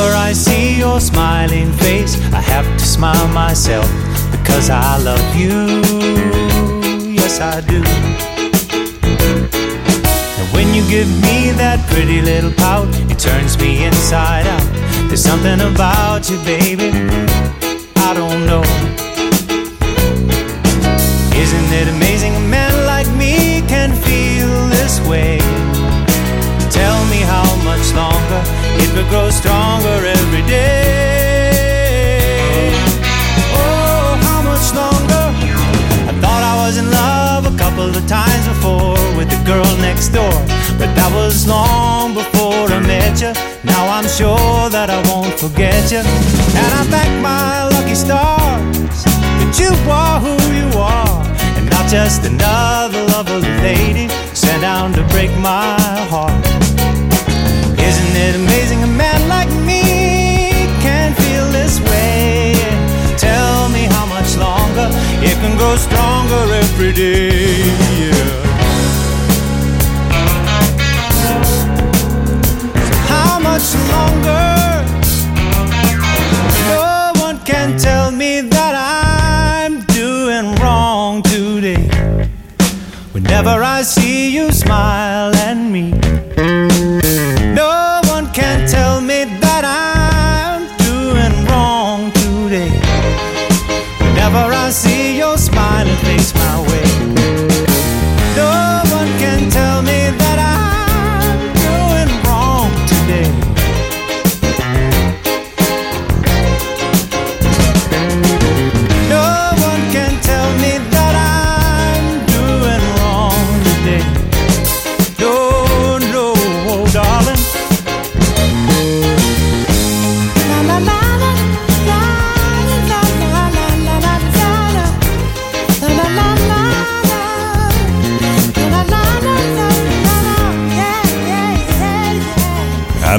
Whenever I see your smiling face, I have to smile myself because I love you. Yes, I do. And when you give me that pretty little pout, it turns me inside out. There's something about you, baby, I don't know. It will grow stronger every day. Oh, how much longer? I thought I was in love a couple of times before with the girl next door, but that was long before I met you. Now I'm sure that I won't forget you, and I thank my lucky stars that you are who you are, and not just another lovely lady sent down to break my heart. Isn't it amazing a man like me can feel this way? Tell me how much longer it can grow stronger every day. Yeah. How much longer? No one can tell me that I'm doing wrong today. Whenever I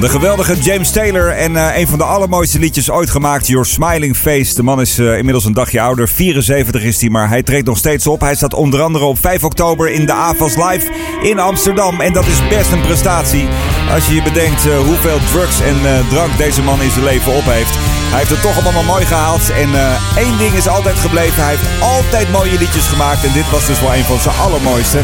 de geweldige James Taylor en eh, een van de allermooiste liedjes ooit gemaakt, Your Smiling Face. De man is eh, inmiddels een dagje ouder, 74 is hij, maar hij treedt nog steeds op. Hij staat onder andere op 5 oktober in de AFAS Live in Amsterdam. En dat is best een prestatie als je je bedenkt eh, hoeveel drugs en drank deze man in zijn leven op heeft. Hij heeft het toch allemaal mooi gehaald. En eh, één ding is altijd gebleven. Hij heeft altijd mooie liedjes gemaakt. En dit was dus wel een van zijn allermooiste.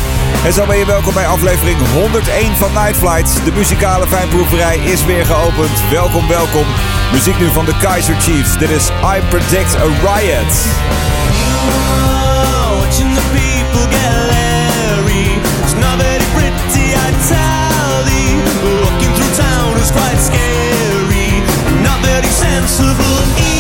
En zo ben je welkom bij aflevering 101 van Night Flight. De muzikale fijnproeverij is weer geopend. Welkom, welkom. Muziek nu van de Kaiser Chiefs. Dit is I Predict a Riot. Sensible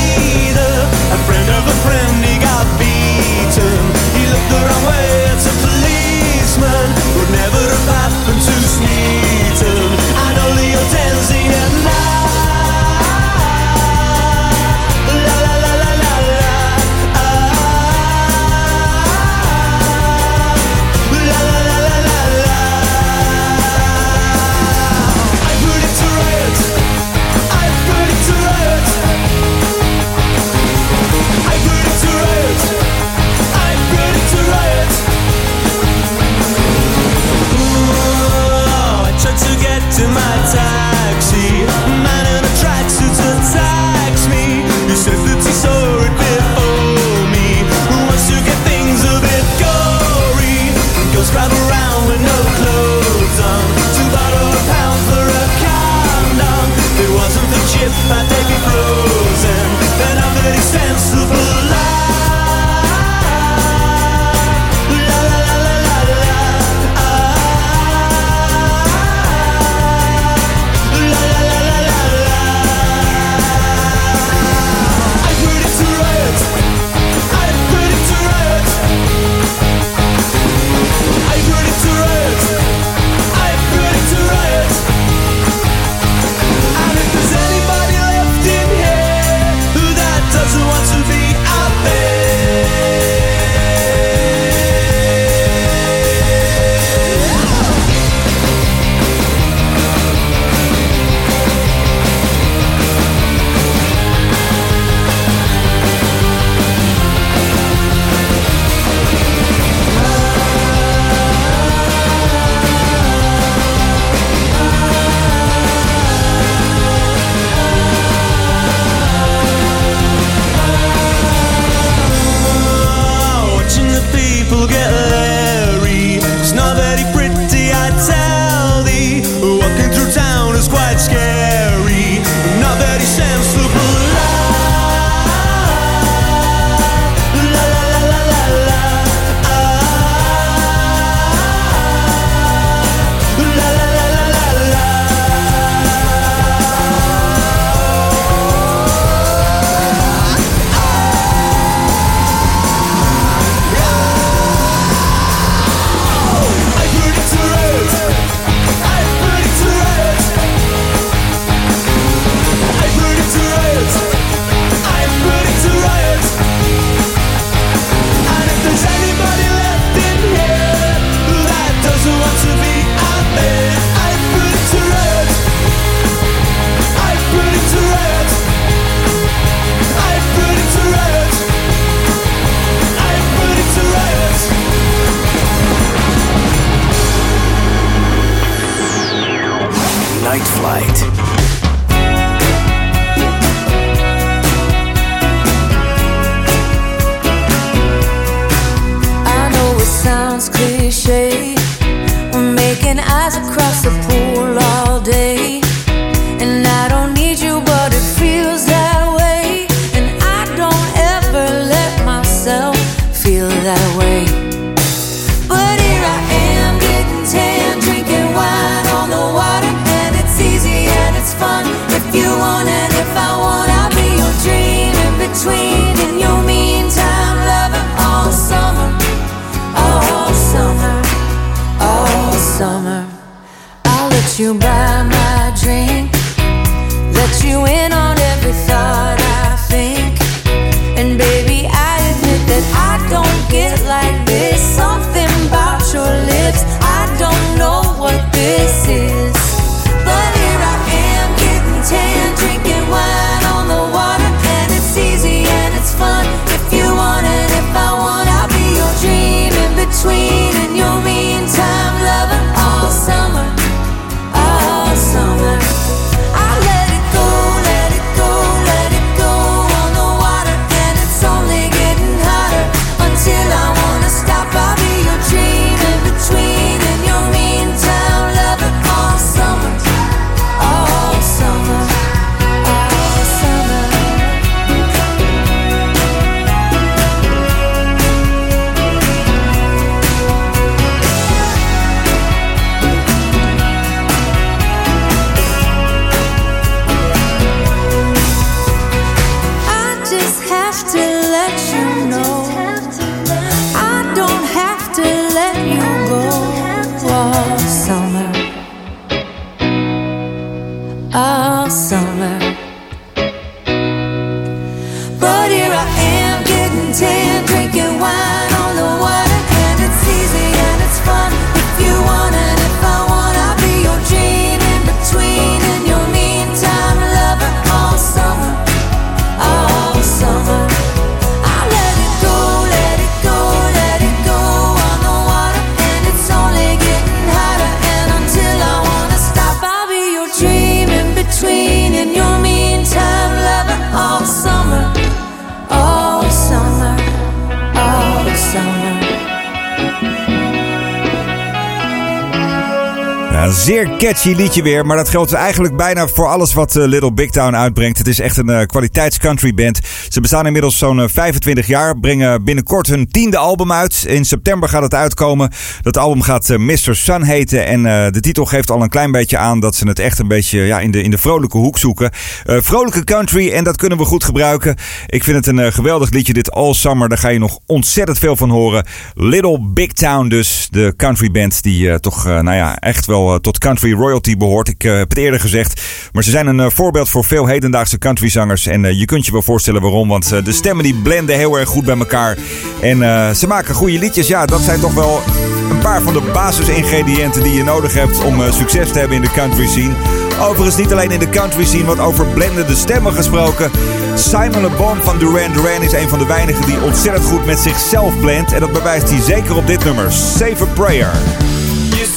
jazz. Zeer catchy liedje weer, maar dat geldt eigenlijk bijna voor alles wat eh, Little Big Town uitbrengt. Het is echt een eh, kwaliteits country band. Ze bestaan inmiddels zo'n eh, 25 jaar, brengen binnenkort hun tiende album uit. In september gaat het uitkomen. Dat album gaat eh, Mr. Sun heten en eh, de titel geeft al een klein beetje aan dat ze het echt een beetje ja, in, de, in de vrolijke hoek zoeken. Eh, vrolijke country en dat kunnen we goed gebruiken. Ik vind het een eh, geweldig liedje, dit All Summer. Daar ga je nog ontzettend veel van horen. Little Big Town dus, de country band die eh, toch eh, nou ja, echt wel eh, tot country royalty behoort. Ik eh, heb het eerder gezegd. Maar ze zijn een eh, voorbeeld voor veel hedendaagse countryzangers. En eh, je kunt je wel voorstellen waarom. Want de stemmen die blenden heel erg goed bij elkaar. En ze maken goede liedjes. Ja, dat zijn toch wel een paar van de basisingrediënten die je nodig hebt om succes te hebben in de country scene. Overigens niet alleen in de country scene, want over blendende stemmen gesproken. Simon Le Bon van Duran Duran is een van de weinigen die ontzettend goed met zichzelf blendt. En dat bewijst hij zeker op dit nummer, Save a Prayer.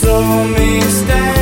so me stand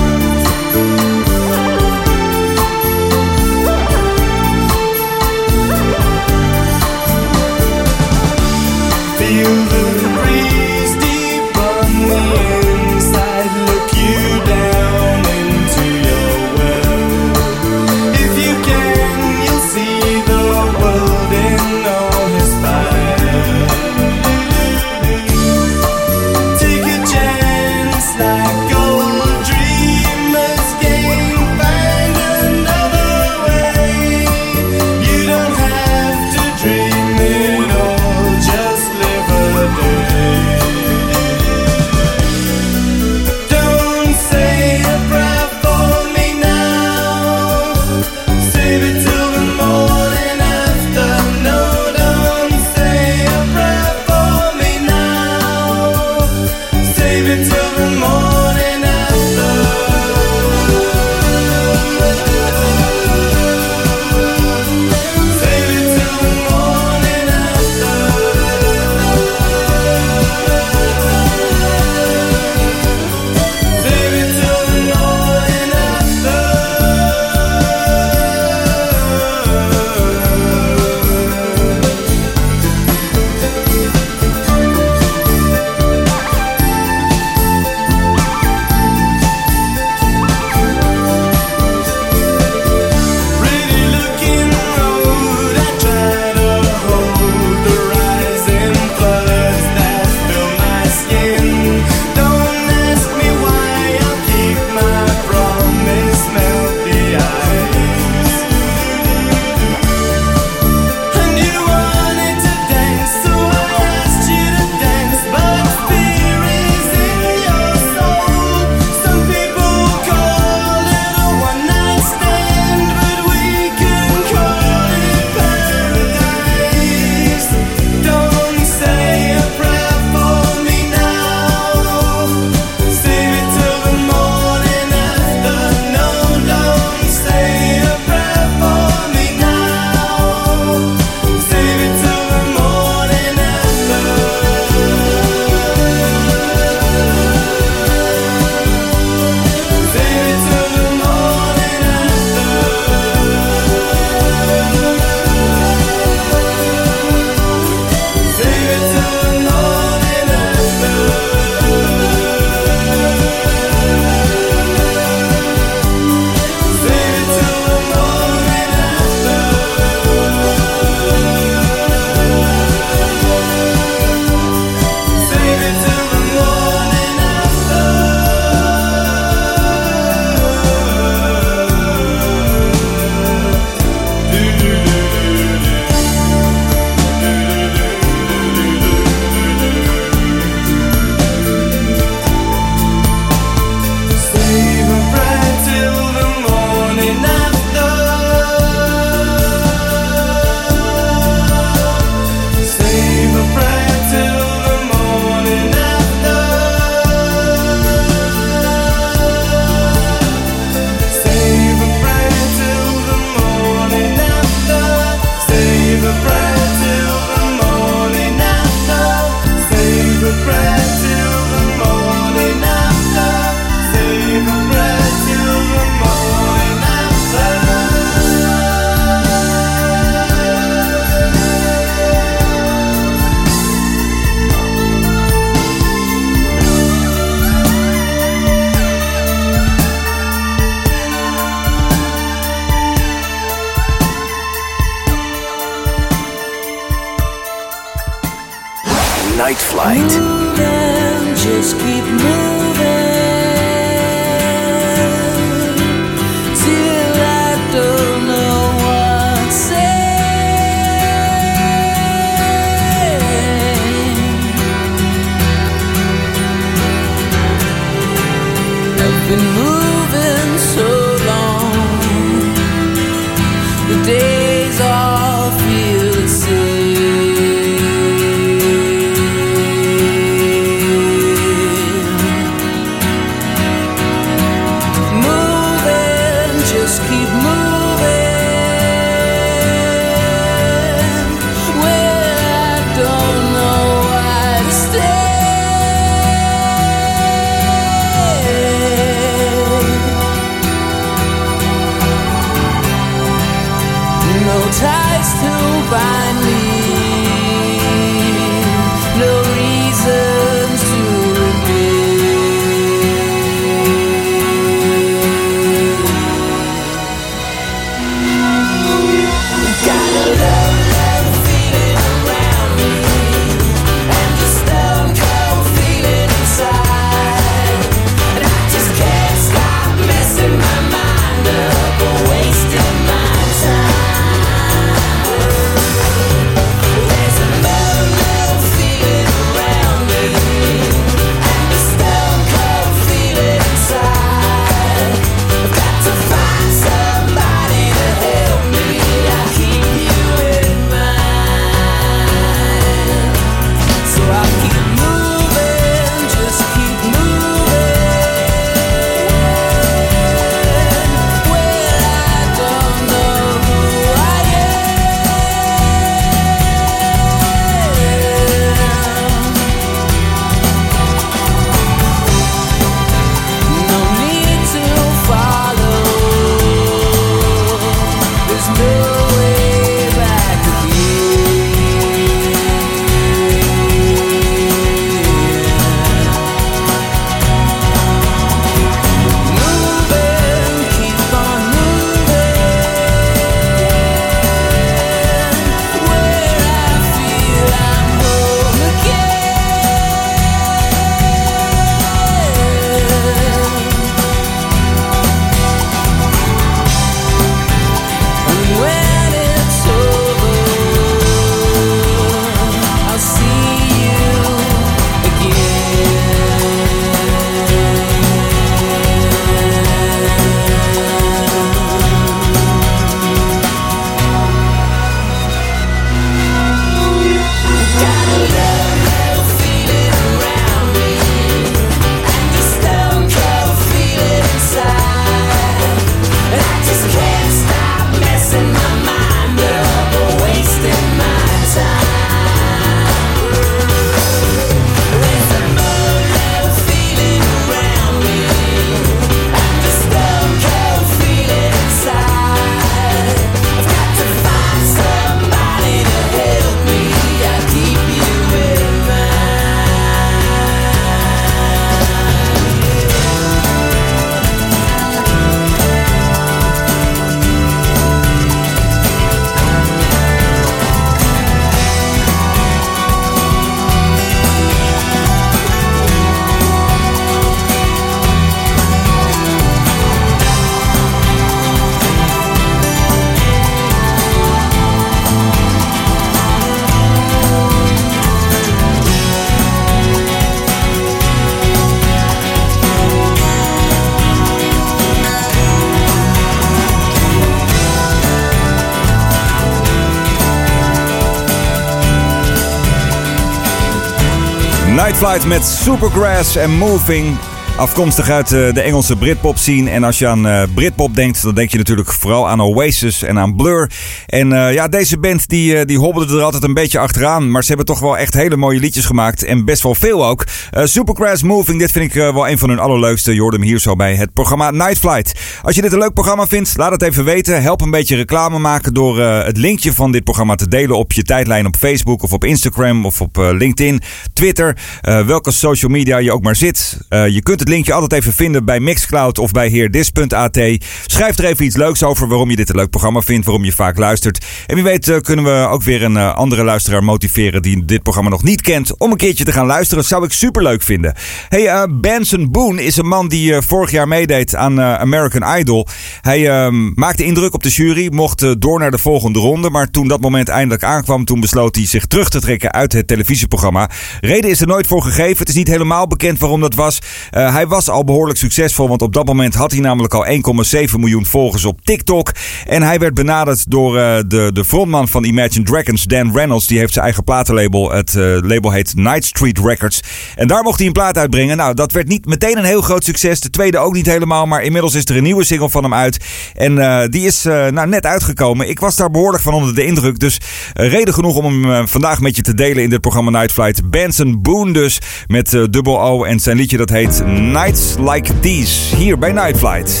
Flight met Supergrass en Moving. Afkomstig uit eh, de Engelse Britpop scene. En als je aan eh, Britpop denkt, dan denk je natuurlijk vooral aan Oasis en aan Blur. En eh, ja, deze band die, die hobbelde er altijd een beetje achteraan. Maar ze hebben toch wel echt hele mooie liedjes gemaakt. En best wel veel ook. Eh, Supergrass Moving, dit vind ik wel een van hun allerleukste. Je hem hier zo bij het programma Night Flight. Als je dit een leuk programma vindt, laat het even weten. Help een beetje reclame maken door het linkje van dit programma te delen op je tijdlijn op Facebook of op Instagram of op LinkedIn, Twitter. welke social media je ook maar zit. Je kunt het linkje altijd even vinden bij Mixcloud of bij heerdis.at. Schrijf er even iets leuks over waarom je dit een leuk programma vindt, waarom je vaak luistert. En wie weet eh, kunnen we ook weer een eh, andere luisteraar motiveren die dit programma nog niet kent om een keertje te gaan luisteren. zou ik super leuk vinden. Hey, eh, Benson Boone is een man die vorig jaar meedeed aan American Idol. Hij ehm, maakte indruk op de jury, mocht door naar de volgende ronde. Maar toen dat moment eindelijk aankwam, toen besloot hij zich terug te trekken uit het televisieprogramma. Reden is er nooit voor gegeven. Het is niet helemaal bekend waarom dat was. Eh, hij was al behoorlijk succesvol, want op dat moment had hij namelijk al 1,7 miljoen volgers op TikTok. En hij werd benaderd door eh, de, de frontman van Imagine Dragons, Dan Reynolds. Die heeft zijn eigen platenlabel. Het eh, label heet Night Street Records. En daar mocht hij een plaat uitbrengen. Nou, dat werd niet meteen een heel groot succes. De tweede ook niet helemaal. Maar inmiddels is er een nieuwe single van hem uit. En eh, die is eh, nou, net uitgekomen. Ik was daar behoorlijk van onder de indruk. Dus eh, reden genoeg om hem eh, vandaag met je te delen in dit programma Night Flight. Benson Boone dus. Met eh, dubbel O. En zijn liedje dat heet Nights Like These. Hier bij Night Flight.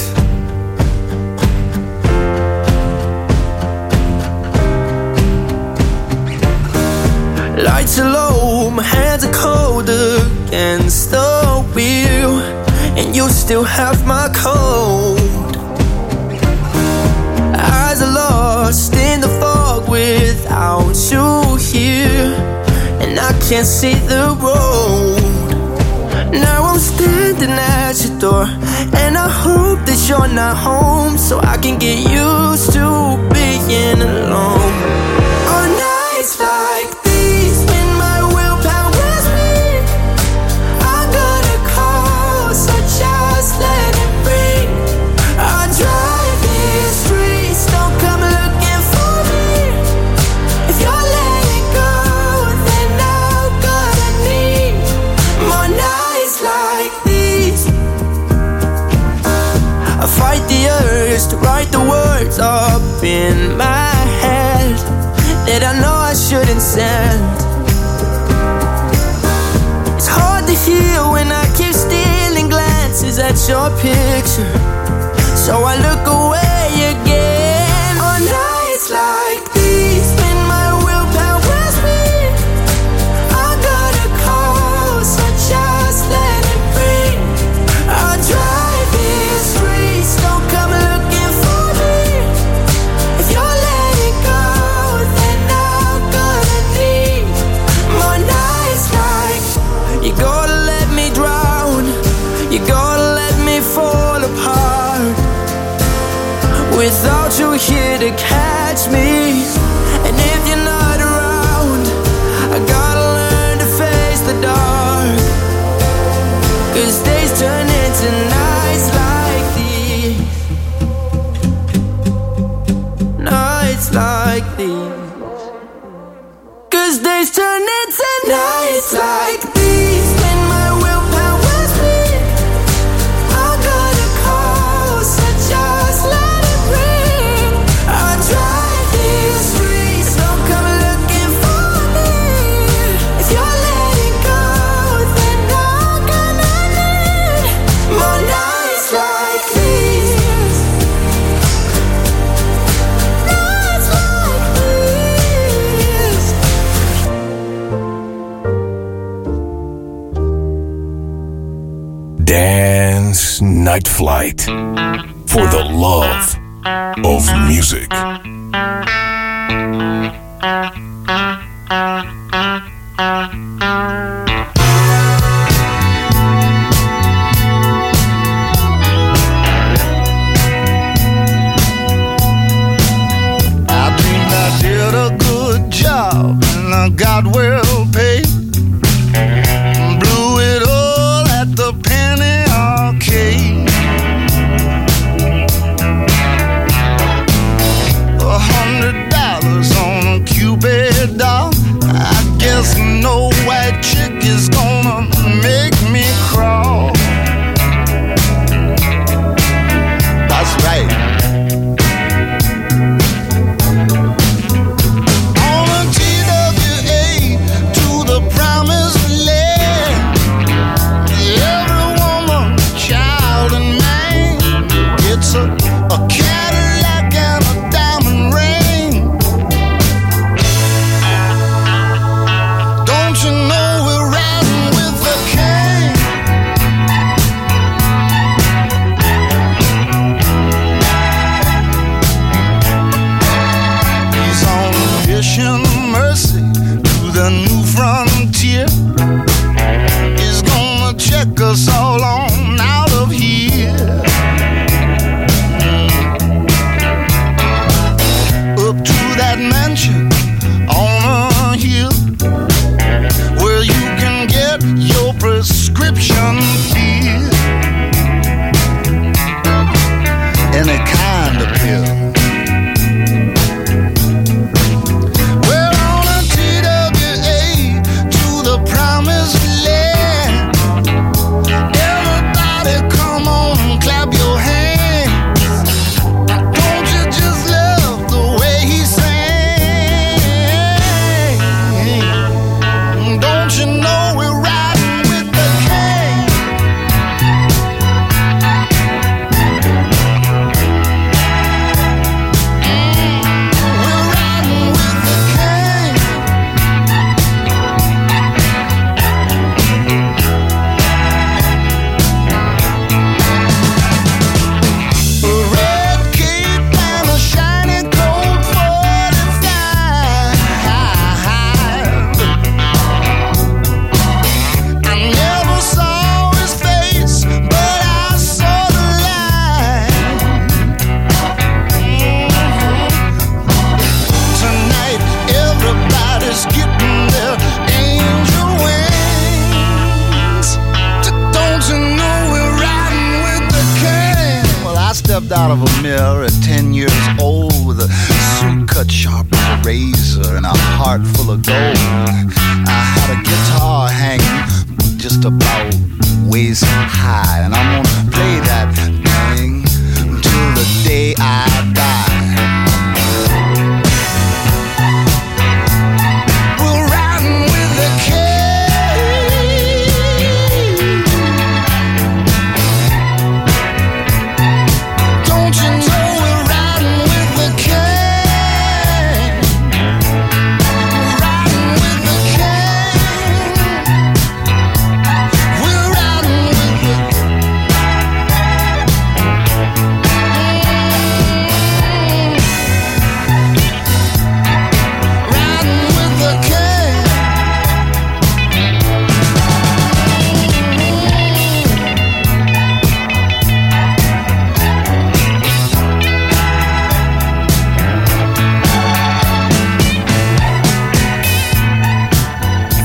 Lights are low, my hands are cold against the wheel, and you still have my cold. Eyes are lost in the fog without you here, and I can't see the road. Now I'm standing at your door, and I hope that you're not home, so I can get used to being alone. Your picture, so I look away Dance Night Flight. For the love of music.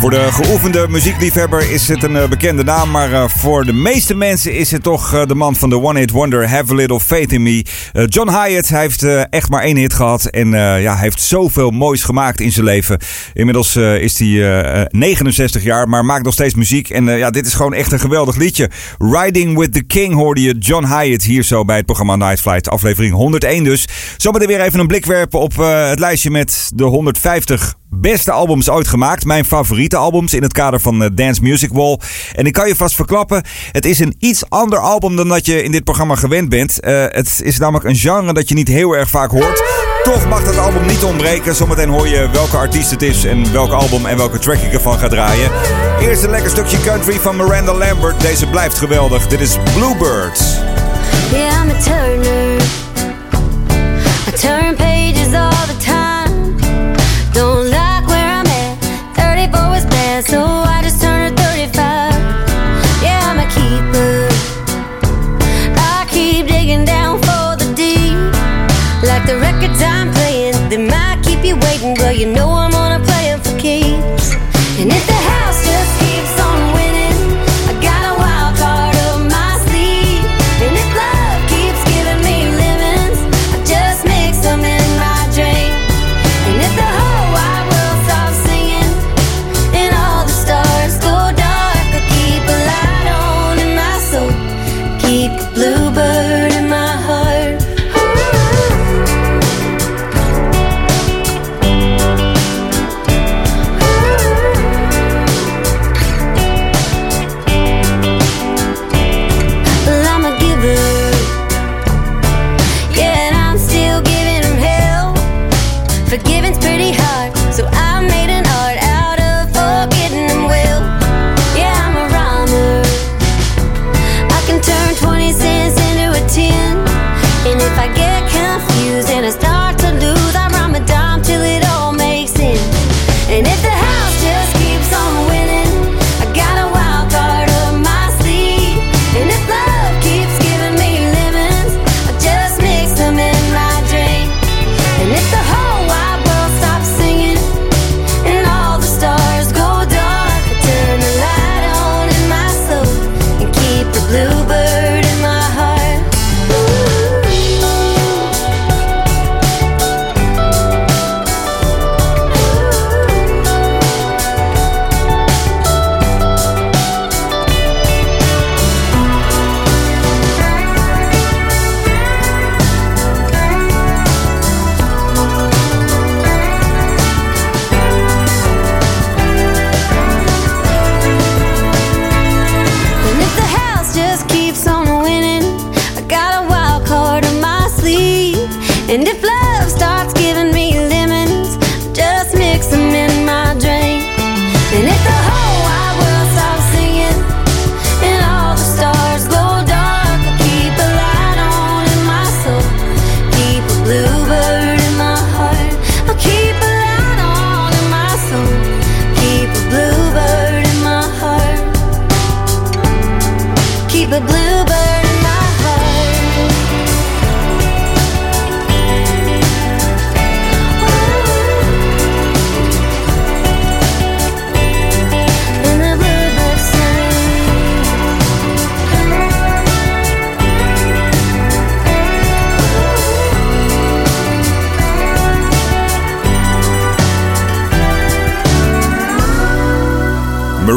Voor de geoefende muziekliefhebber is het een eh, bekende naam. Maar eh, voor de meeste mensen is het toch eh, de man van de One Hit Wonder, Have a Little Faith in Me. John Hyatt hij heeft echt maar één hit gehad. En ja, heeft zoveel moois gemaakt in zijn leven. Inmiddels is hij eh, eh, 69 jaar, maar maakt nog steeds muziek. En ja, dit is gewoon echt een geweldig liedje. Riding with the King hoorde je John Hyatt hier zo bij het programma Night Flight. Aflevering 101 dus. Zometeen weer even een blik werpen op het lijstje met de 150 beste albums ooit gemaakt. Mijn favoriete albums in het kader van eh, Dance Music Wall. En ik kan je vast verklappen, het is een iets ander album dan dat je in dit programma gewend bent. Eh, het is namelijk een genre dat je niet heel erg vaak hoort. Toch mag dat album niet ontbreken. Zometeen hoor je welke artiest het is en welk album en welke track ik ervan ga draaien. Eerst een lekker stukje country van Miranda Lambert. Deze blijft geweldig. Dit is Bluebirds. Yeah. I turn pages all the time. Don't. So.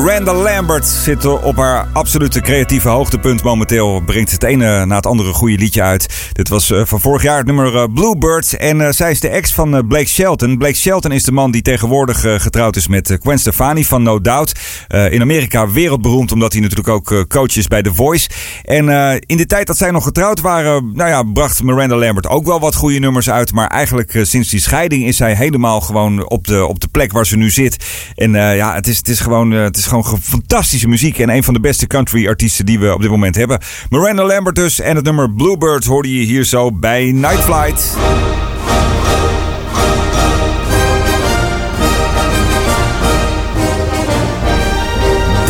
Miranda Lambert zit op haar absolute creatieve hoogtepunt momenteel. Brengt het ene na het andere goede liedje uit. Dit was eh, van vorig jaar het nummer uh, Bluebird. En uh, zij is de ex van Blake Shelton. Blake Shelton is de man die tegenwoordig getrouwd is met Gwen Stefani van No Doubt. in Amerika wereldberoemd omdat hij natuurlijk ook coach is bij The Voice. En in de tijd dat zij nog getrouwd waren, nou ja, bracht Miranda Lambert ook wel wat goede nummers uit. Maar eigenlijk sinds die scheiding is zij helemaal gewoon op de, op de plek waar ze nu zit. En ja, het is, het is gewoon... Het is gewoon fantastische muziek en een van de beste country artiesten die we op dit moment hebben. Miranda Lambert dus en het nummer Bluebird hoorde je hier zo bij Night Flight.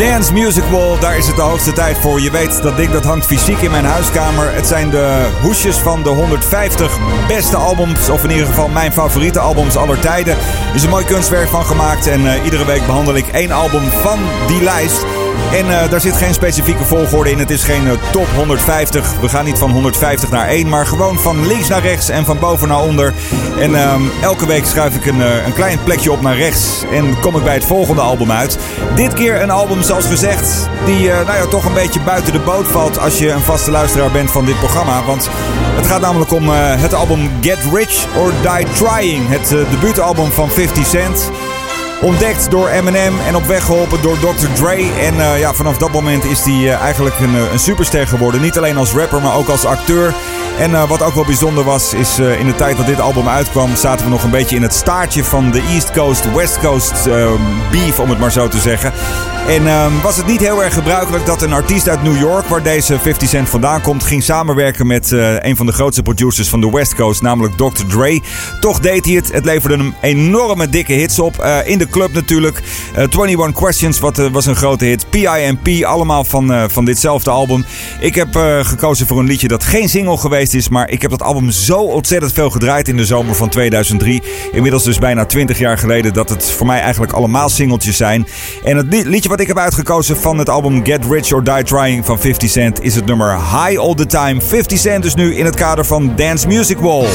Dance Music Wall, daar is het de hoogste tijd voor. Je weet, dat ding dat hangt fysiek in mijn huiskamer. Het zijn de hoesjes van de 150 beste albums, of in ieder geval mijn favoriete albums aller tijden. Er is een mooi kunstwerk van gemaakt en uh, iedere week behandel ik één album van die lijst. En uh, daar zit geen specifieke volgorde in. Het is geen uh, top 150. We gaan niet van 150 naar 1, maar gewoon van links naar rechts en van boven naar onder. En uh, elke week schuif ik een, uh, een klein plekje op naar rechts en kom ik bij het volgende album uit. Dit keer een album, zoals gezegd, die nou ja, toch een beetje buiten de boot valt als je een vaste luisteraar bent van dit programma. Want het gaat namelijk om het album Get Rich or Die Trying. Het debuutalbum van 50 Cent. Ontdekt door Eminem en op weg geholpen door Dr. Dre. En uh, ja, vanaf dat moment is hij uh, eigenlijk een, een, superster geworden. Niet alleen als rapper, maar ook als acteur. En wat ook wel bijzonder was, is in de tijd dat dit album uitkwam... zaten we nog een beetje in het staartje van de East Coast, West Coast beef, om het maar zo te zeggen. En um, was het niet heel erg gebruikelijk dat een artiest uit New York, waar deze 50 Cent vandaan komt, ging samenwerken met een van de grootste producers van de West Coast, namelijk Dr. Dre. Toch deed hij het. Het leverde hem enorme dikke hits op. In de club natuurlijk. Uh, 21 Questions wat, was een grote hit. PIMP, allemaal van, van ditzelfde album. Ik heb gekozen voor een liedje dat geen single geweest is, maar ik heb dat album zo ontzettend veel gedraaid in de zomer van 2003. Inmiddels dus bijna 20 jaar geleden dat het voor mij eigenlijk allemaal singeltjes zijn. En het liedje wat ik heb uitgekozen van het album Get Rich or Die Trying van 50 Cent is het nummer High All The Time. 50 Cent dus nu in het kader van Dance Music Wall.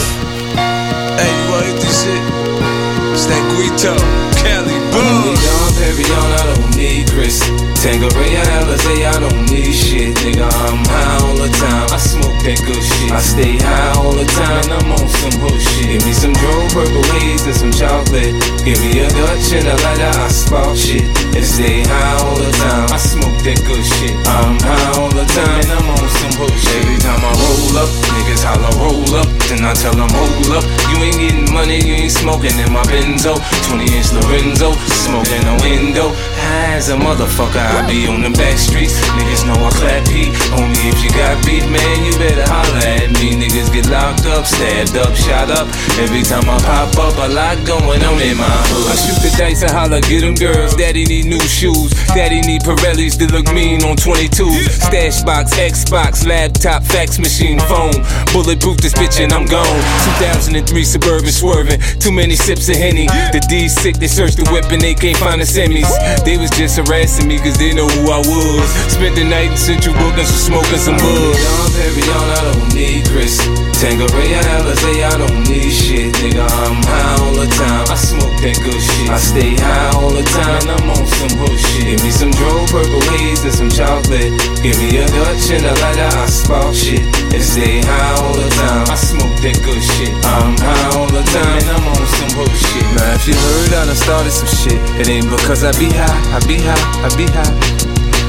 Hey, Staguito, Kelly Boom. I don't need Chris. Tangeray, Alizé, I don't need shit, nigga. I'm high all the time. I smoke that good shit. I stay high all the time. And I'm on some hood shit. Give me some dro, purple haze, and some chocolate. Give me a Dutch and a lighter. I spark shit. And stay high all the time. I smoke that good shit. I'm high all the time. And I'm on some hood shit. Every time I roll up, niggas holla roll up. Then I tell them hold up. You ain't getting money, you ain't smoking in my Benzo. 20 inch Lorenzo, smoking a window. High as a motherfucker. I be on the back streets. Niggas know I clap heat. Only if you got beef, man, you better holler at me. Niggas get locked up, stabbed up, shot up. Every time I pop up, a lot going on in my hood. I shoot the dice and holler, get them girls. Daddy need new shoes. Daddy need Pirellis to look mean on 22. Stash box, Xbox, laptop, fax machine, phone. Bulletproof this bitch and I'm gone. 2003 Suburban swerving. Too many sips of Henny. The D's sick, they search the whip and they can't find the semis. They was just harassing me cause they know who I was. Spent the night in Central Bookings for smoking some bud. Dom Perignon, I don't need Chris. Tangeray, Alizé, I don't need shit, nigga. I'm high all the time. I smoke that good shit. I stay high all the time. I'm on some hood shit. Give me some dro, purple haze, and some chocolate. Give me a Dutch and a lighter. I spark shit. And stay high all the time. I smoke that good shit. I'm high all the time. And I'm on some hood shit. Now, if you heard I done started some shit, it ain't because I be high. I be high. I be high.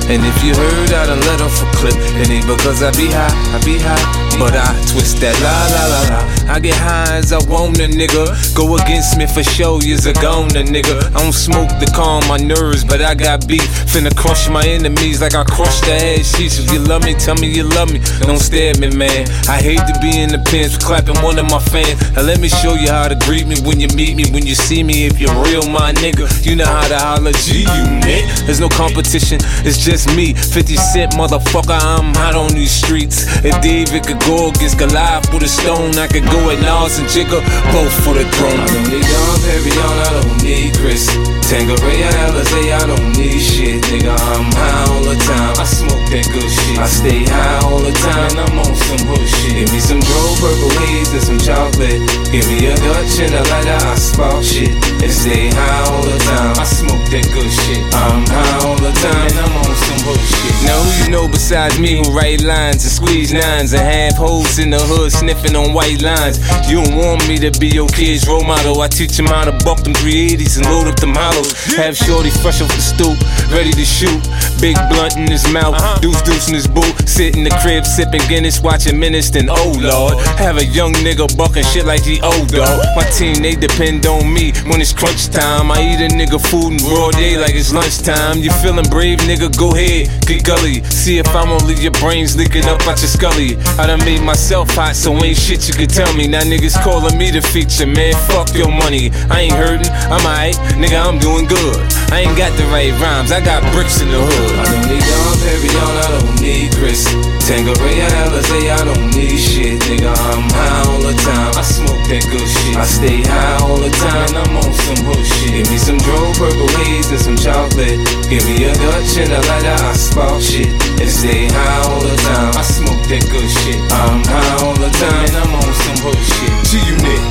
And if you heard I done let off a clip, it ain't because I be high, I be high. But I twist that la la la la. I get high as I want a nigga. Go against me for show, you's a goner nigga. I don't smoke to calm my nerves, but I got beef. Finna crush my enemies like I crushed the ass sheets. If you love me, tell me you love me. Don't stare at me, man. I hate to be in the pins clapping one of my fans. Now let me show you how to greet me when you meet me, when you see me. If you're real, my nigga, you know how to holler G unit. There's no competition, it's just me, 50 Cent, motherfucker, I'm hot on these streets. If David could go against Goliath with a stone, I could go at Nas and Jigga, both for the throne. I don't need Dom Perignon, I don't need Chris. Tangeray, Alizé, I don't need shit, nigga, I'm high all the time. I smoke that good shit. I stay high all the time, I'm on some hood shit. Give me some dro, purple haze, and some chocolate. Give me a Dutch and a lighter, I spark shit. And stay high all the time. I smoke that good shit. I'm high all the time, and I'm on some hood shit. Now who you know besides me who write lines and squeeze nines and have hoes in the hood sniffing on white lines. You don't want me to be your kid's role model. I teach him how to buck them 380s and load up them hollows. Have shorty fresh off the stoop, ready to shoot. Big blunt in his mouth, uh-huh. deuce deuce in his boot. Sit in the crib sipping Guinness, watching Menace. Then oh lord, have a young nigga bucking shit like he old dog. My team they depend on me when it's crunch time. I eat a nigga food in broad day like it's lunchtime. You feeling brave, nigga? Go ahead, get gully. See if I won't leave your brains leaking up out your scully. I done made myself hot, so ain't shit you could tell me. Now niggas calling me the feature, man. Fuck your money. I ain't hurting, I'm alright, nigga. I'm doing good. I ain't got the right rhymes, I got bricks in the hood. I don't need Dom Perignon, I don't need Chris. Tangeray, Alizé, I don't need shit, nigga. I'm high all the time. I smoke that good shit. I stay high all the time. I'm on some hood shit. Give me some dro, purple haze, and some chocolate. Give me a Dutch and a lighter, I spark shit. And stay high all the time. I smoke that good shit. I'm high all the time, and I'm on some hood shit. G-Unit,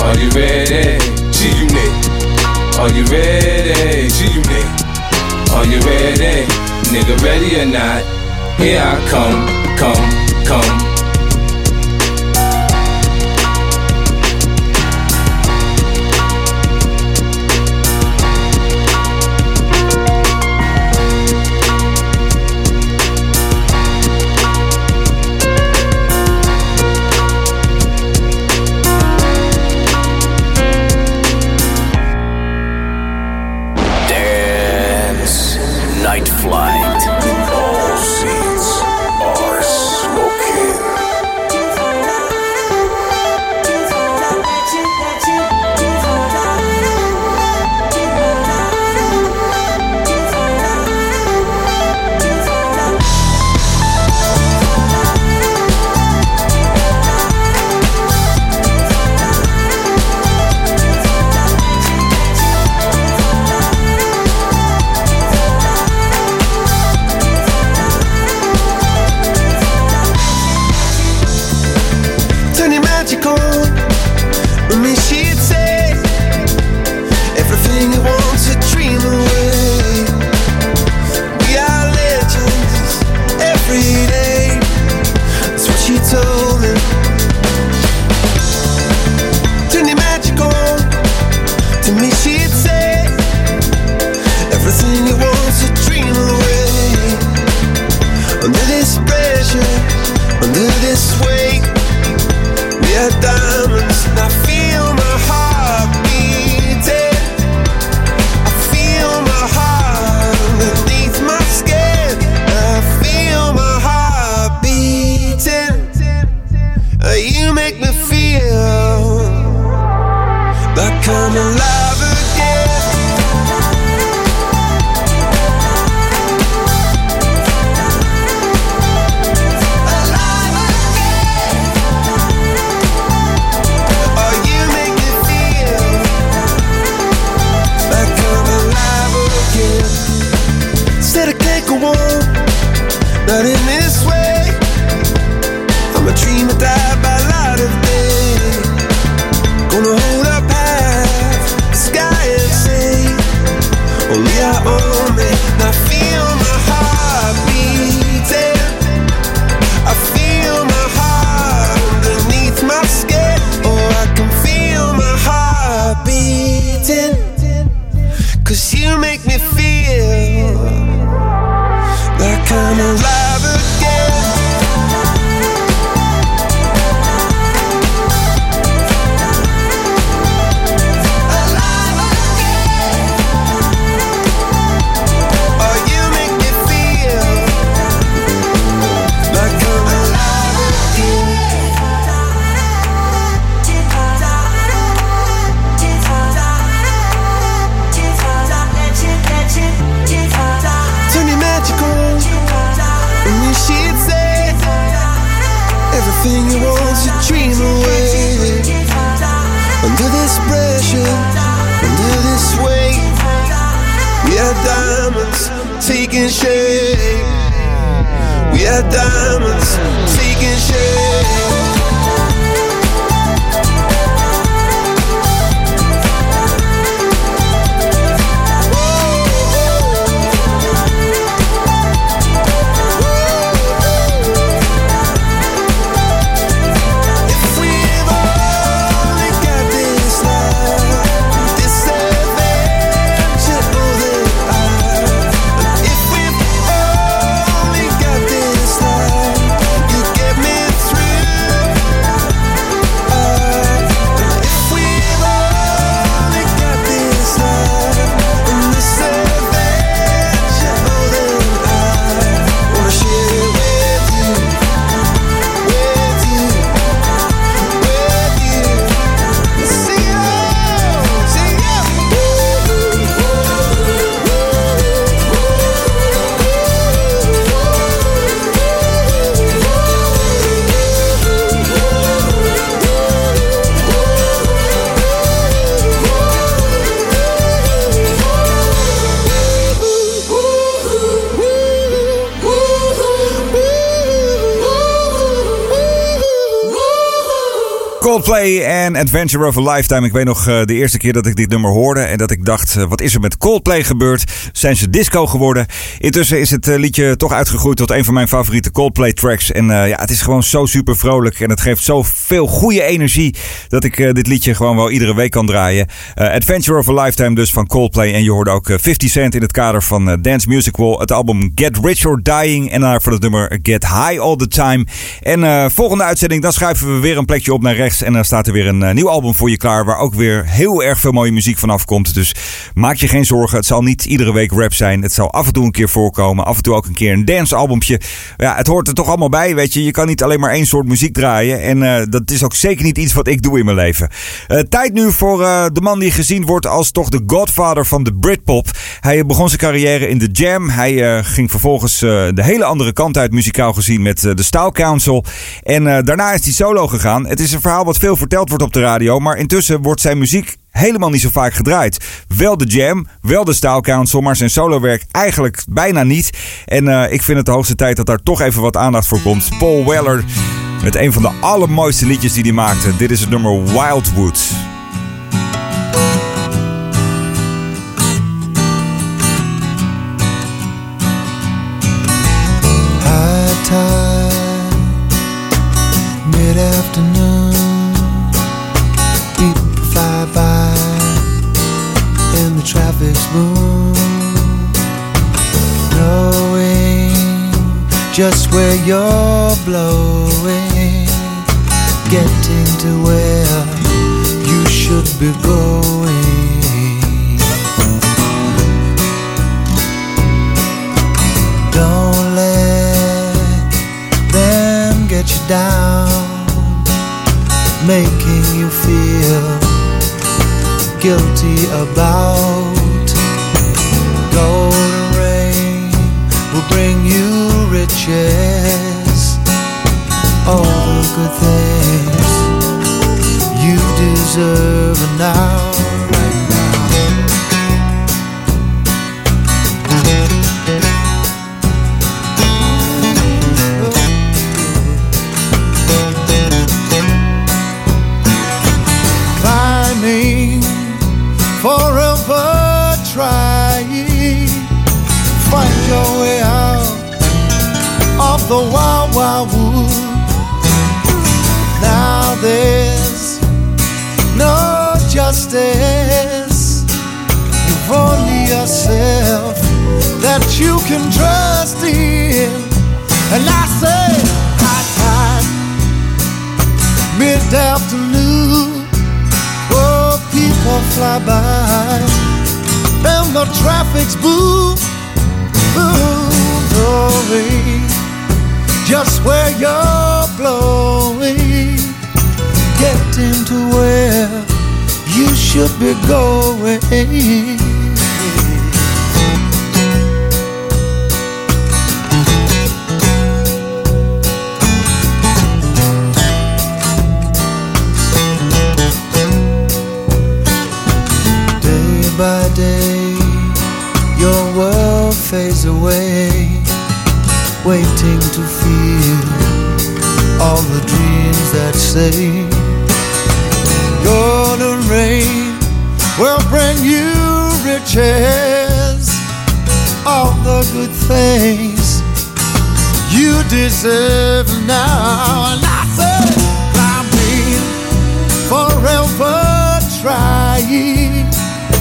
are you ready? G-Unit, are you ready? G-Unit, are you ready? Nigga, ready or not? Here I come, come, come. Coldplay en Adventure of a Lifetime. Ik weet nog uh, de eerste keer dat ik dit nummer hoorde en dat ik dacht, uh, wat is er met Coldplay gebeurd? Zijn ze disco geworden? Intussen is het uh, liedje toch uitgegroeid tot een van mijn favoriete Coldplay tracks. En ja, het is gewoon zo super vrolijk en het geeft zoveel goede energie dat ik dit liedje gewoon wel iedere week kan draaien. Adventure of a Lifetime dus van Coldplay en je hoorde ook 50 Cent in het kader van Dance Music Wall. Het album Get Rich or Dying en daar voor het nummer Get High All The Time. En volgende uitzending, dan schuiven we weer een plekje op naar rechts en dan staat er weer een uh, nieuw album voor je klaar. Waar ook weer heel erg veel mooie muziek vanaf komt. Dus maak je geen zorgen. Het zal niet iedere week rap zijn. Het zal af en toe een keer voorkomen. Af en toe ook een keer een dancealbumpje. Ja, het hoort er toch allemaal bij. Weet je, je kan niet alleen maar één soort muziek draaien. En uh, dat is ook zeker niet iets wat ik doe in mijn leven. Uh, tijd nu voor de man die gezien wordt als toch de godfather van de Britpop. Hij begon zijn carrière in de Jam. Hij ging vervolgens de hele andere kant uit muzikaal gezien met de Style Council. En daarna is hij solo gegaan. Het is een verhaal wat veel verteld wordt op de radio. Maar intussen wordt zijn muziek helemaal niet zo vaak gedraaid. Wel de Jam, wel de Style Council, maar zijn solowerk eigenlijk bijna niet. En uh, ik vind het de hoogste tijd dat daar toch even wat aandacht voor komt. Paul Weller met een van de allermooiste liedjes die hij maakte. Dit is het nummer Wildwood. Traffic's boom, knowing just where you're blowing, getting to where you should be going. Don't let them get you down, making you feel guilty about. That say golden rain will bring you riches, all the good things you deserve now. And I said, I've been forever trying.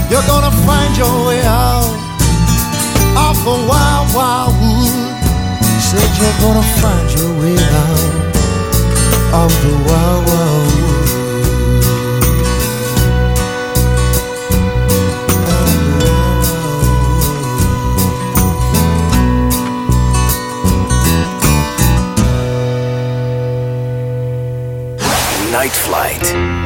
You're gonna find your way out of the wild, wild wood said you're gonna find your way out of the world. Night Flight.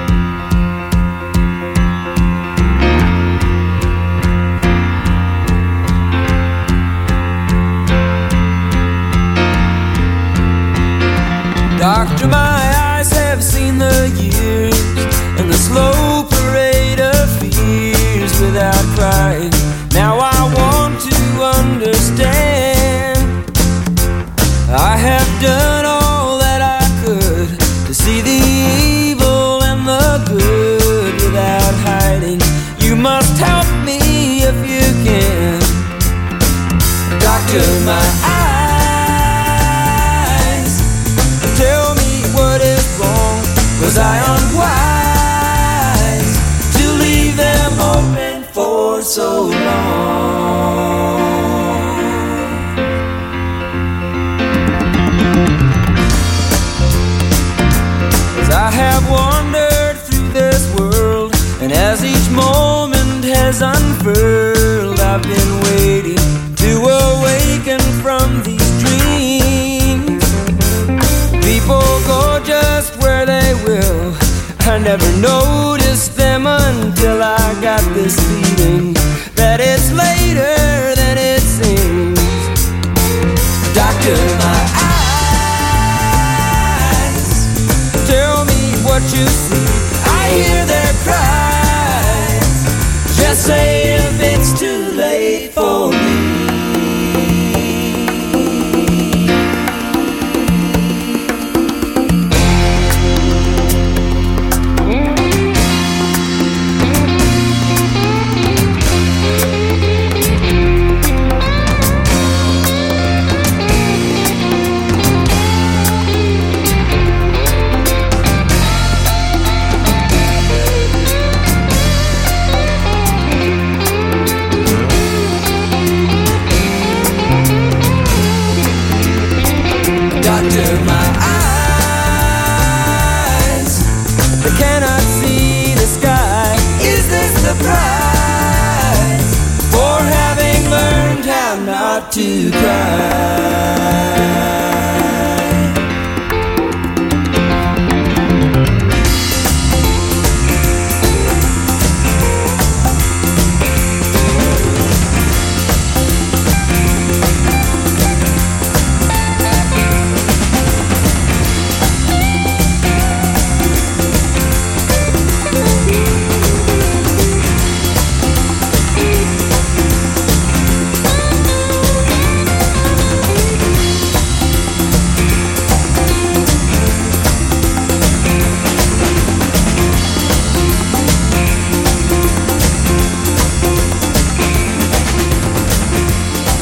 never know.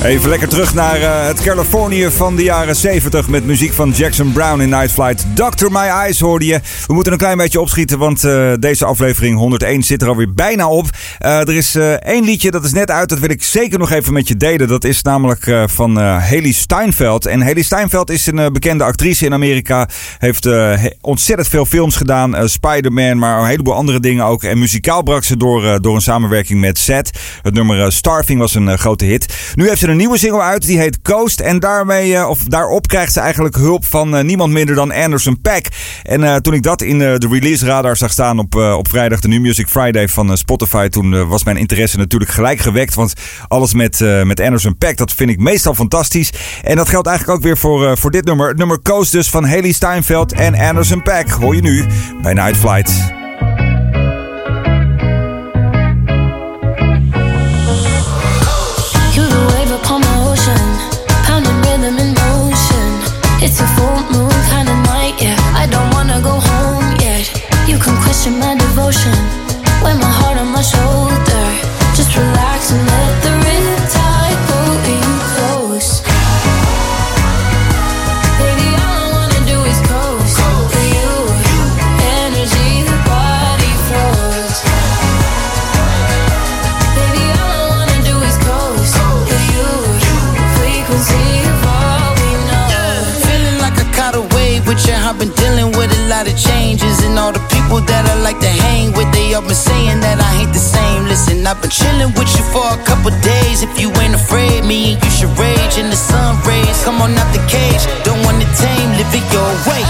Even lekker terug naar eh, het Californië van de jaren 70 met muziek van Jackson Brown in Night Flight. Dr. My Eyes hoorde je. We moeten een klein beetje opschieten, want eh, deze aflevering 101 zit er alweer bijna op. Eh, er is één liedje, dat is net uit, dat wil ik zeker nog even met je delen. Dat is namelijk van Haley Steinfeld. En Haley Steinfeld is een bekende actrice in Amerika. Heeft he- ontzettend veel films gedaan. Spider-Man, maar een heleboel andere dingen ook. En muzikaal brak ze door, door een samenwerking met Zed. Het nummer Starving was een grote hit. Nu heeft ze een nieuwe single uit, die heet Coast. En daarmee, eh, of daarop krijgt ze eigenlijk hulp van eh, niemand minder dan Anderson Paak. En eh, toen ik dat in de release radar zag staan op, op vrijdag, de New Music Friday van Spotify, toen was mijn interesse natuurlijk gelijk gewekt. Want alles met, met Anderson Paak, dat vind ik meestal fantastisch. En dat geldt eigenlijk ook weer voor, voor dit nummer. Het nummer Coast dus van Haley Steinfeld en Anderson Paak. Hoor je nu bij Night Flight. It's a full moon kind of night, yeah. I don't wanna go home yet. You can question my devotion, wear my heart on my shoulder. People that I like to hang with, they all been saying that I ain't the same. Listen, I've been chilling with you for a couple days. If you ain't afraid, me and you should rage in the sun rays. Come on out the cage. Don't wanna tame, live it your way.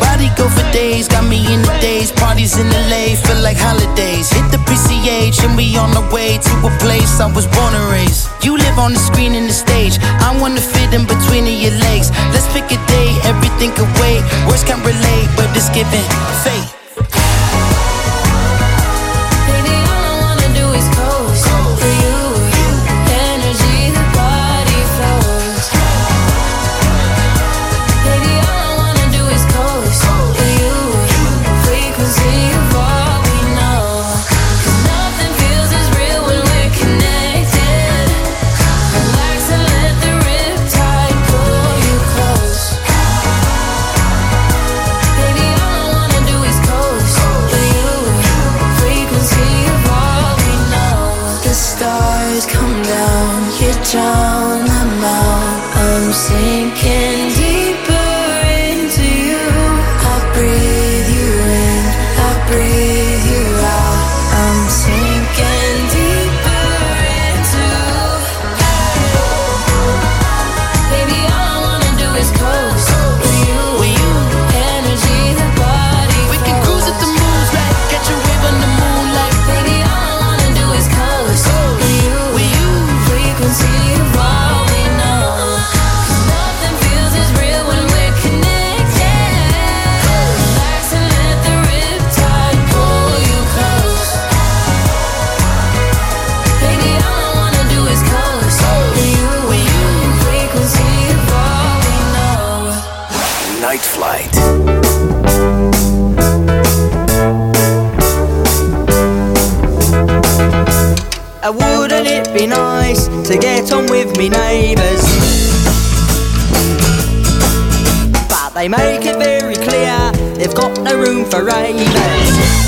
Body go for days, got me in the days. Parties in LA, feel like holidays. Hit the PCH and we on the way to a place I was born and raised. You live on the screen and the stage. I wanna fit in between your legs. Let's pick a day, everything can wait. Words can't relate, but it's giving fate. Uh, wouldn't it be nice to get on with me neighbours? But they make it very clear they've got no room for ravers.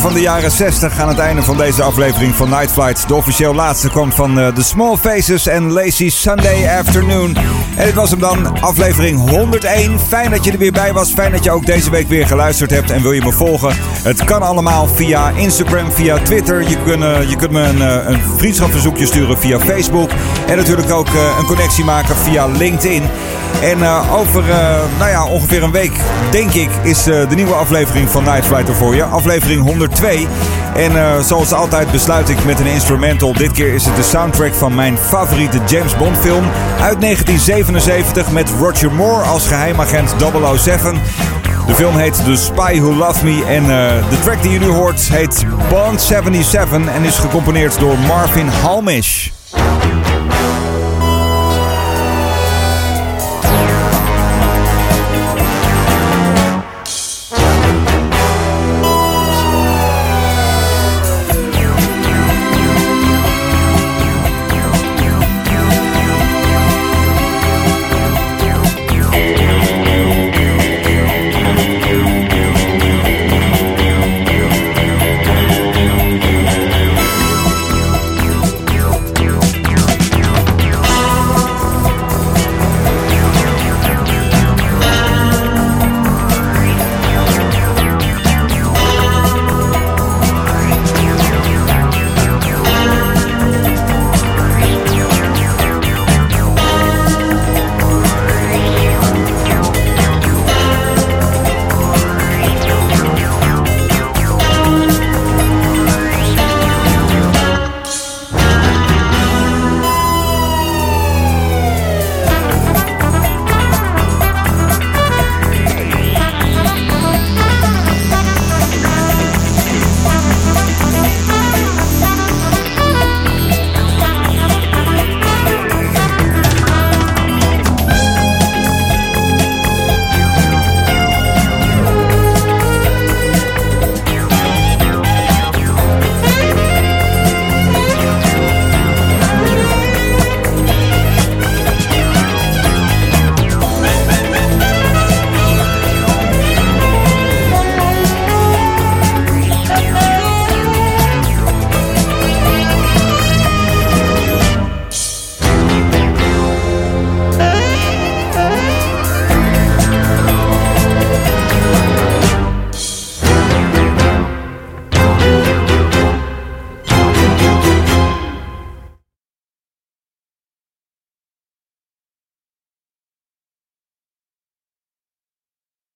Van de jaren 60. Aan het einde van deze aflevering van Night Flight. De officieel laatste komt van eh, The Small Faces en Lazy Sunday Afternoon. En dit was hem dan, aflevering 101. Fijn dat je er weer bij was. Fijn dat je ook deze week weer geluisterd hebt. En wil je me volgen? Het kan allemaal via Instagram, via Twitter. Je, kunt, eh, je kunt me een, eh, een vriendschapsverzoekje sturen via Facebook. En natuurlijk ook eh, een connectie maken via LinkedIn. En over nou ja, ongeveer een week, denk ik, is de nieuwe aflevering van Night Flight er voor je. Aflevering 102. En eh, zoals altijd besluit ik met een instrumental. Dit keer is het de soundtrack van mijn favoriete James Bond film uit 1977 met Roger Moore als geheimagent 007. De film heet The Spy Who Loved Me en eh, de track die je nu hoort heet Bond 77 en is gecomponeerd door Marvin Halmish.